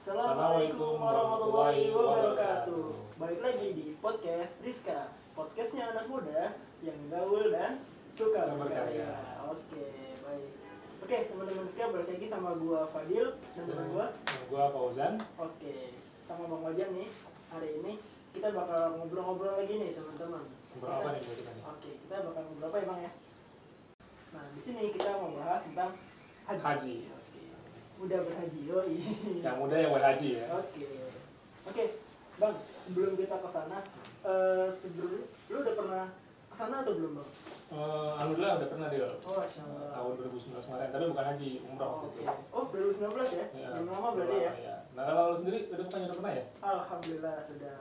Assalamualaikum warahmatullahi wabarakatuh. Balik lagi di podcast Rizka, podcastnya anak muda yang gaul dan suka berkarya. Oke, baik. Oke, teman-teman Rizka balik lagi sama gua Fadil dan teman gua. Gua Fauzan. Oke, sama Bang Wajan nih. Hari ini kita bakal ngobrol-ngobrol lagi nih teman-teman. Ngobrol apa nih kita nih? Oke, kita bakal ngobrol apa ya Bang ya? Nah, di sini kita mau bahas tentang haji. Haji. Udah berhaji, yoi. Yang muda yang buat haji ya. Oke, oke, bang. Sebelum kita ke sana, eh, sebelum lu udah pernah ke sana atau belum bang? Eh, Alhamdulillah udah pernah dia Oh, Allah. tahun 2019 kemarin, tapi bukan haji, umroh Oh, waktu Oke. itu. Oh, 2019 ya? Belum lama berarti ya? Iya. Nah kalau lu sendiri udah pernah udah pernah ya? Alhamdulillah sudah.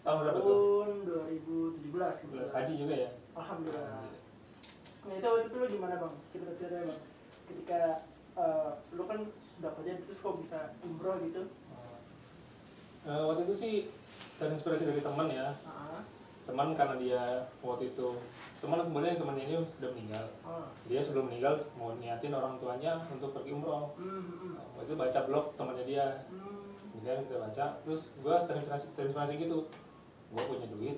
Tahun berapa tuh? Tahun 2017 gitu. Haji juga ya? Alhamdulillah. Nah itu waktu itu lu gimana bang? Cerita-cerita bang. Ketika eh, lu kan udah kerja terus kok bisa umroh gitu? Eh, waktu itu sih terinspirasi dari teman ya. Ah, Teman karena dia waktu itu teman kemudian teman ini udah meninggal. ah. Dia sebelum meninggal mau niatin orang tuanya untuk pergi umroh. Nah, waktu itu baca blog temannya dia. Hmm. kemudian kita baca terus gue terinspirasi terinspirasi gitu gue punya duit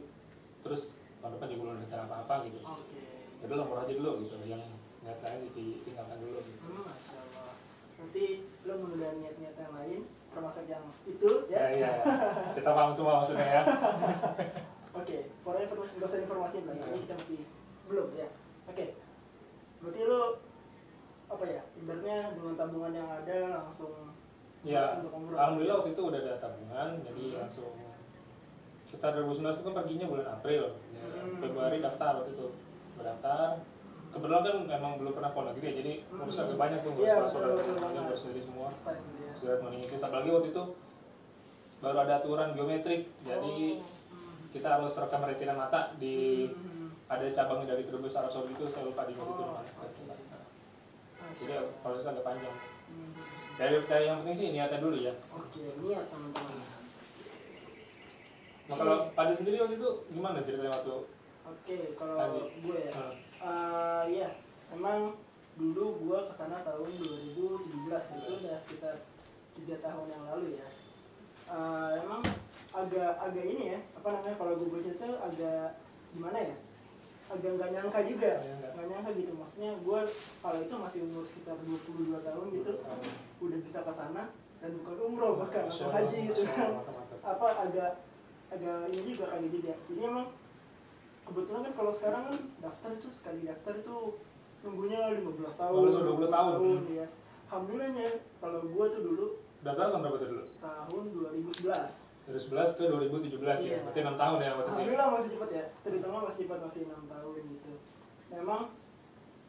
terus tahun depan juga belum apa-apa gitu Oke. jadi lo aja dulu gitu yang lain ditinggalkan dulu gitu Hmm, Masya Allah. Nanti lo menunda niat-niat yang lain, termasuk yang itu ya ya. iya kita paham semua maksudnya ya Oke, for informasi, gak usah informasi lagi, ini kita masih belum ya. Oke, berarti lo apa ya, ibaratnya dengan tabungan yang ada langsung ya alhamdulillah waktu itu udah ada tabungan jadi Hmm. langsung kita 2019 itu kan perginya bulan April ya, Hmm. Februari daftar waktu itu berdaftar kebetulan kan memang belum pernah ke negeri ya jadi ngurus agak banyak tuh ngurus yang banget. ngurus sendiri semua surat meningitis apalagi waktu itu baru ada aturan biometrik jadi Oh, hmm. kita harus rekam retina mata di Hmm. ada cabangnya dari Trubus Arab Saudi itu saya lupa di mana itu Oh, namanya. jadi prosesnya agak panjang dari, dari yang penting sih niatnya dulu ya Oke, niat teman-teman. nah kalau pada sendiri waktu itu gimana ceritanya waktu Oke, kalau gue ya, Hmm. Eh iya, emang dulu gua ke sana tahun 2017 itu udah sekitar tiga tahun yang lalu ya. Eh, emang agak agak ini ya, apa namanya kalau gue baca itu agak gimana ya? Agak nggak nyangka juga, Nggak nyangka. gitu. Maksudnya gue kalau itu masih umur sekitar 22 tahun gitu, udah bisa ke sana dan bukan umroh bahkan atau haji gitu kan apa agak agak ini juga kayak gitu ya jadi emang kebetulan kan kalau sekarang kan daftar itu sekali daftar itu nunggunya 15 tahun. 15 20 tahun. ya alhamdulillahnya kalau gua tuh dulu daftar tahun berapa tuh dulu? Tahun 2011 dari 11 ke 2017 ya? Iya. berarti 6 tahun ya waktu itu ya? alhamdulillah masih cepat ya. Terhitung masih cepat masih enam tahun gitu. Memang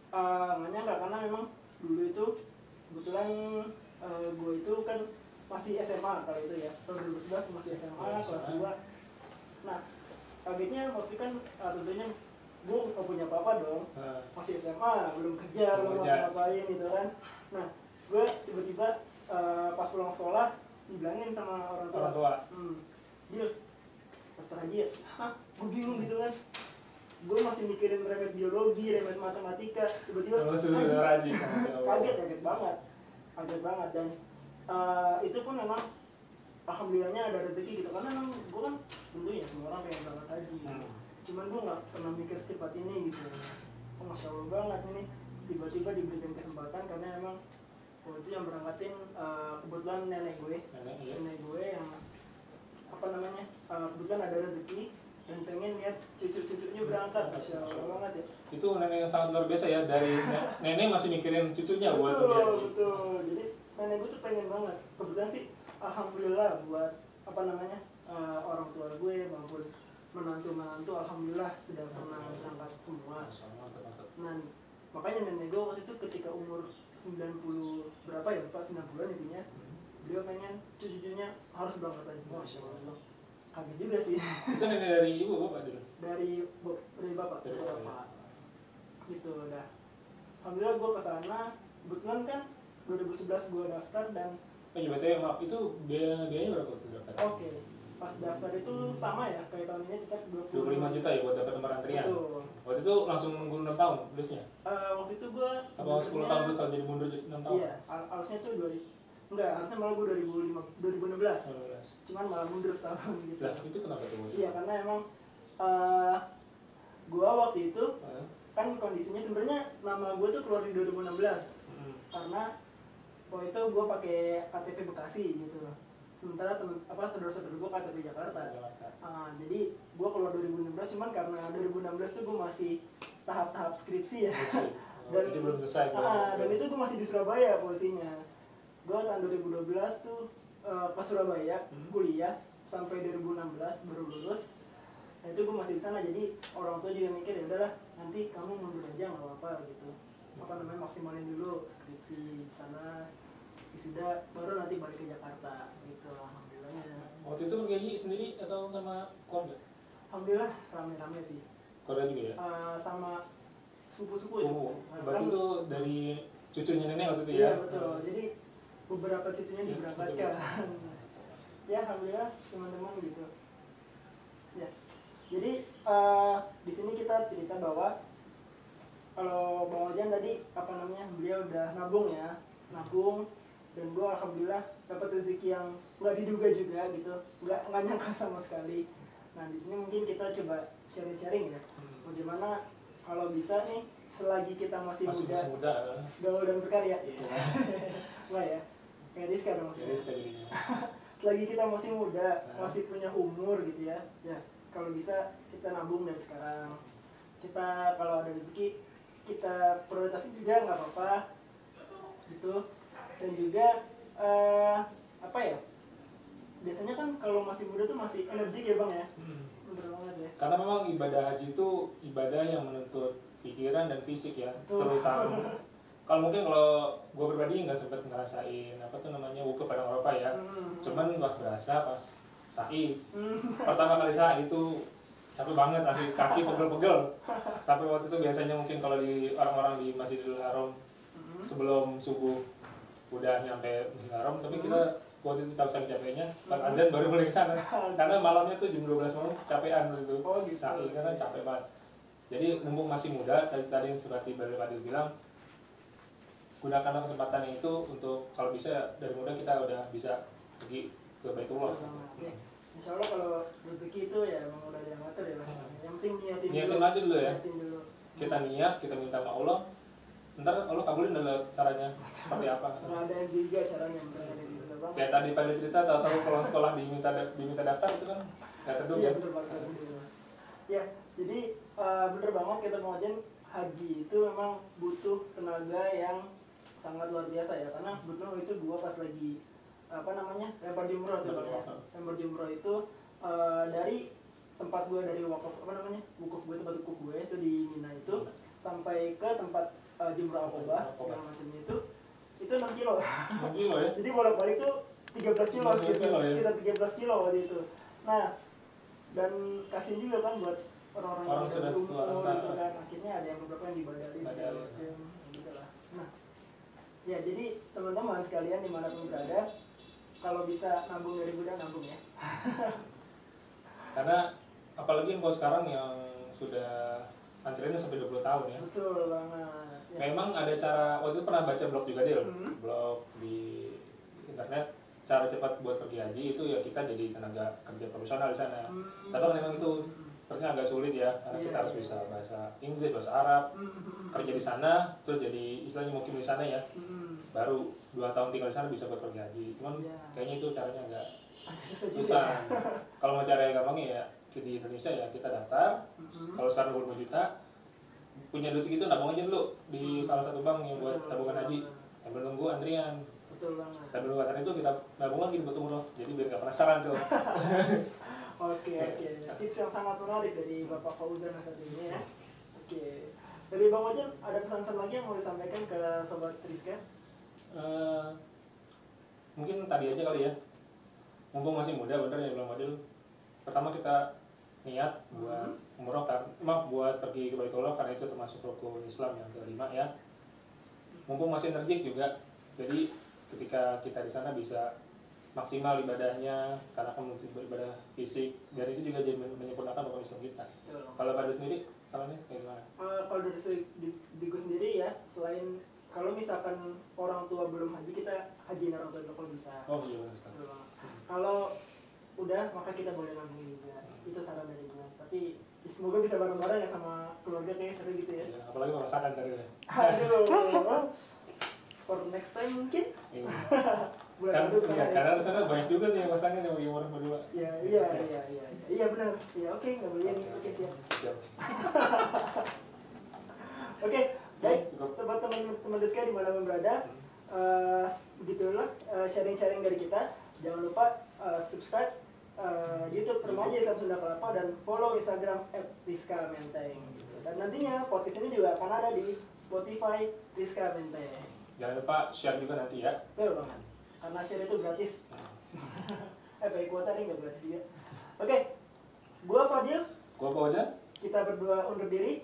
eh, nggak karena memang dulu itu kebetulan eh, gue itu kan masih SMA kalau itu ya. Tahun 2011 masih SMA Oh, kelas SMA. 2 nah kagetnya waktu kan eh, tentunya gue nggak punya apa-apa dong. Nah, masih SMA belum kerja Belum ngapain gitu kan. Nah gue tiba-tiba eh, pas pulang sekolah dibilangin sama orang tua. Orang tua. Hmm, dia aja ya hah? Gue bingung gitu kan. Gue masih mikirin remet biologi remet matematika. Tiba-tiba kaget kaget banget. Kaget banget. Dan eh, itu pun memang alhamdulillahnya ada rezeki gitu. Karena memang gue kan tentunya semua orang pengen berangkat haji. Gitu. Hmm. cuman gue nggak pernah mikir secepat ini gitu. Oh, masya allah banget ini. Tiba-tiba diberikan kesempatan karena emang waktu itu yang berangkatin eh, kebetulan nenek gue. Nenek, nenek gue yang apa namanya eh, kebetulan ada rezeki dan pengen lihat cucu-cucunya berangkat. Masya allah banget ya. Itu nenek yang sangat luar biasa ya. Dari ne- nenek masih mikirin cucunya buat betul betul. Jadi nenek gue tuh pengen banget. Kebetulan sih alhamdulillah buat apa namanya eh, orang tua gue maupun menantu menantu alhamdulillah sudah pernah berangkat semua. Nah makanya nenek gue waktu itu ketika umur 90 berapa ya pak? 90 intinya beliau pengen cucu-cucunya harus berangkat lagi. Masya allah. Kaget juga sih. Itu nenek dari ibu bapak dulu? Dari dari bapak. Dari dari bapak, bapak. Gitu udah. Alhamdulillah gue ke sana kebetulan kan 2011 gue daftar dan Oh iya, berarti maaf itu biaya biayanya berapa tuh daftar? oke pas daftar itu sama ya kayak tahun ini tetap 20 25 juta ya buat dapat nomor antrian. Betul. Waktu itu langsung nunggu 6 tahun plusnya. Eh, waktu itu gue Apa 10 tahun tuh kalau jadi mundur jadi 6 tahun? iya alasnya tuh dua enggak harusnya malah gue 2005 2016 2016. cuman malah mundur setahun gitu Lah, itu kenapa tuh? Iya karena emang eh gue waktu itu Hah? kan kondisinya sebenarnya nama gue tuh keluar di 2016 Hmm. karena waktu itu gue pakai KTP Bekasi gitu sementara temen apa saudara-saudara gue KTP Jakarta Jakarta. Ah, jadi gue keluar 2016 cuman karena 2016 tuh gue masih tahap-tahap skripsi ya. Oh, Dan- jadi belum selesai. ah, dan itu gue masih di Surabaya posisinya gue tahun 2012 tuh eh, ke Surabaya Hmm. kuliah sampai 2016 baru lulus nah itu gue masih di sana jadi orang tua juga mikir ya udahlah nanti kamu mundur aja nggak apa-apa gitu apa namanya maksimalin dulu skripsi di sana wisuda baru nanti balik ke Jakarta gitu alhamdulillahnya Waktu itu pergi sendiri atau sama keluarga? alhamdulillah rame-rame sih Keluarga juga ya? Eh, sama sepupu-sepupu ya Oh, berarti itu dari cucunya nenek waktu itu Iya ya? betul. Jadi beberapa cucunya Iya, diberangkatkan. ya alhamdulillah teman-teman gitu. Ya. Jadi eh, di sini kita cerita bahwa Ojan tadi apa namanya beliau udah nabung ya, nabung dan gue alhamdulillah dapat rezeki yang nggak diduga juga gitu, nggak nggak nyangka sama sekali. Nah di sini mungkin kita coba sharing-sharing ya, Hmm. bagaimana kalau bisa nih selagi kita masih, Masih muda masih muda. kan? gaul dan berkarya Iya. Enggak ya kayak Rizka dong Jadi maksudnya sekalinya. selagi kita masih muda Nah. masih punya umur gitu ya ya kalau bisa kita nabung dari sekarang kita kalau ada rezeki kita prioritasin juga nggak apa-apa gitu dan juga eh, apa ya biasanya kan kalau masih muda tuh masih energik ya bang ya Hmm. bener banget ya Karena memang ibadah haji itu ibadah yang menuntut pikiran dan fisik ya, Betul. terutama. kalau mungkin kalau gue pribadi nggak sempet ngerasain apa tuh namanya wukuf pada Eropa ya. Hmm. Cuman pas berasa pas sa'i Hmm. pertama kali sa'i itu capek banget asli kaki pegel-pegel. Sampai waktu itu biasanya mungkin kalau di orang-orang di Masjidil Haram Hmm. sebelum subuh udah nyampe Masjidil Haram, tapi Hmm. kita waktu itu tahu saking capeknya pas azan baru mulai sana. Karena malamnya tuh jam 12 malam capean itu. oh gitu sa'i karena capek banget jadi mumpung masih muda tadi tadi yang seperti Bali Fadil bilang gunakanlah kesempatan itu untuk kalau bisa dari muda kita udah bisa pergi ke Baitullah Oke. Insya Allah kalau rezeki itu ya emang udah ada yang ngatur ya mas. Yang penting niatin, Niatin dulu. aja dulu ya. Niatin dulu. kita niat kita minta sama Allah ntar Allah kabulin dalam caranya seperti apa Nggak ada yang juga caranya kayak tadi pada cerita tahu-tahu pulang sekolah diminta diminta daftar itu kan nggak terduga Iya bener banget. bener. Ya jadi eh, bener banget kita pengajian haji itu memang butuh tenaga yang sangat luar biasa ya karena betul itu gua pas lagi apa namanya lempar jumroh tuh Betul, Bang, ya. lempar jumroh itu eh, dari tempat gua dari wakaf apa namanya wukuf gue tempat wukuf gue itu di Mina itu sampai ke tempat eh, jumroh Aqobah. segala macamnya itu itu 6 kilo mungkin loh ya jadi bolak balik tuh 13 kilo 13 sekitar, kilo, ya. sekitar 13 kilo waktu itu nah dan kasih juga kan buat orang-orang Orang yang sudah tua, gitu nah. kan akhirnya ada yang beberapa yang dibadalin segala Badalin. macam gitu lah nah ya jadi teman-teman sekalian di mana pun berada kalau bisa nabung dari muda nabung ya karena apalagi info sekarang yang sudah antriannya sampai 20 tahun ya betul banget ya. Memang ada cara, waktu itu pernah baca blog juga Dil, Hmm. blog di internet cara cepat buat pergi haji itu ya kita jadi tenaga kerja profesional di sana. Hmm. Tapi memang itu sepertinya agak sulit ya karena Iya, kita harus iya. bisa bahasa Inggris, bahasa Arab, Hmm. kerja di sana, terus jadi istilahnya mungkin di sana ya, Hmm. Baru dua tahun tinggal di sana bisa buat pergi haji. Cuman Iya. kayaknya itu caranya agak susah ya. Kalau mau cara yang gampang ya di Indonesia ya kita daftar, Hmm. kalau sekarang 25 juta, punya duit segitu nabung aja dulu di salah satu bank yang buat Betul, tabungan betul haji banget. sambil nunggu antrian betul banget sambil nunggu antrian itu kita nabung lagi buat umroh jadi biar nggak penasaran tuh Oke oke, tips yang sangat menarik dari Bapak Fauzan saat ini ya. Oke, dari Bang Ojan ada pesan-pesan lagi yang mau disampaikan ke Sobat Rizka? Eh, mungkin tadi aja kali ya. Mumpung masih muda bener ya bilang Adil pertama kita niat buat umroh kan maaf buat pergi ke Baitullah karena itu termasuk rukun Islam yang kelima ya. Mumpung masih energik juga jadi ketika kita di sana bisa maksimal ibadahnya karena kan beribadah fisik dan itu juga jadi men- menyempurnakan rukun Islam kita. Kalau pada sendiri salahnya kayak gimana? Eh, kalau dari segi di, di gue sendiri ya, selain kalau misalkan orang tua belum haji kita hajiin orang tua kalau bisa. Oh iya benar kalau udah maka kita boleh nabung juga. Itu saran dari gue tapi ya semoga bisa bareng-bareng ya sama keluarga kayak seru gitu ya. Iya, apalagi kalau masakan tadi. Ya. aduh. For next time mungkin. Iya. bulan kan iya, ya. karena di sana banyak juga nih pasangan yang bagi orang berdua. Iya, iya, iya, iya, iya, iya benar. Iya, oke, nggak boleh. Oke, siap. Oke, baik. Sobat teman-teman Deska di mana berada, eh, begitulah eh, sharing-sharing dari kita. Jangan lupa eh, subscribe YouTube Remaja Islam Sunda Kelapa dan follow Instagram @rizka_menteng. gitu. Dan nantinya podcast ini juga akan ada di Spotify Rizka Menteng. jangan lupa share juga nanti ya Betul banget. Karena share itu gratis. eh, pakai kuota nih nggak gratis juga. Oke, gua Fadil. gua Ojan kita berdua undur diri.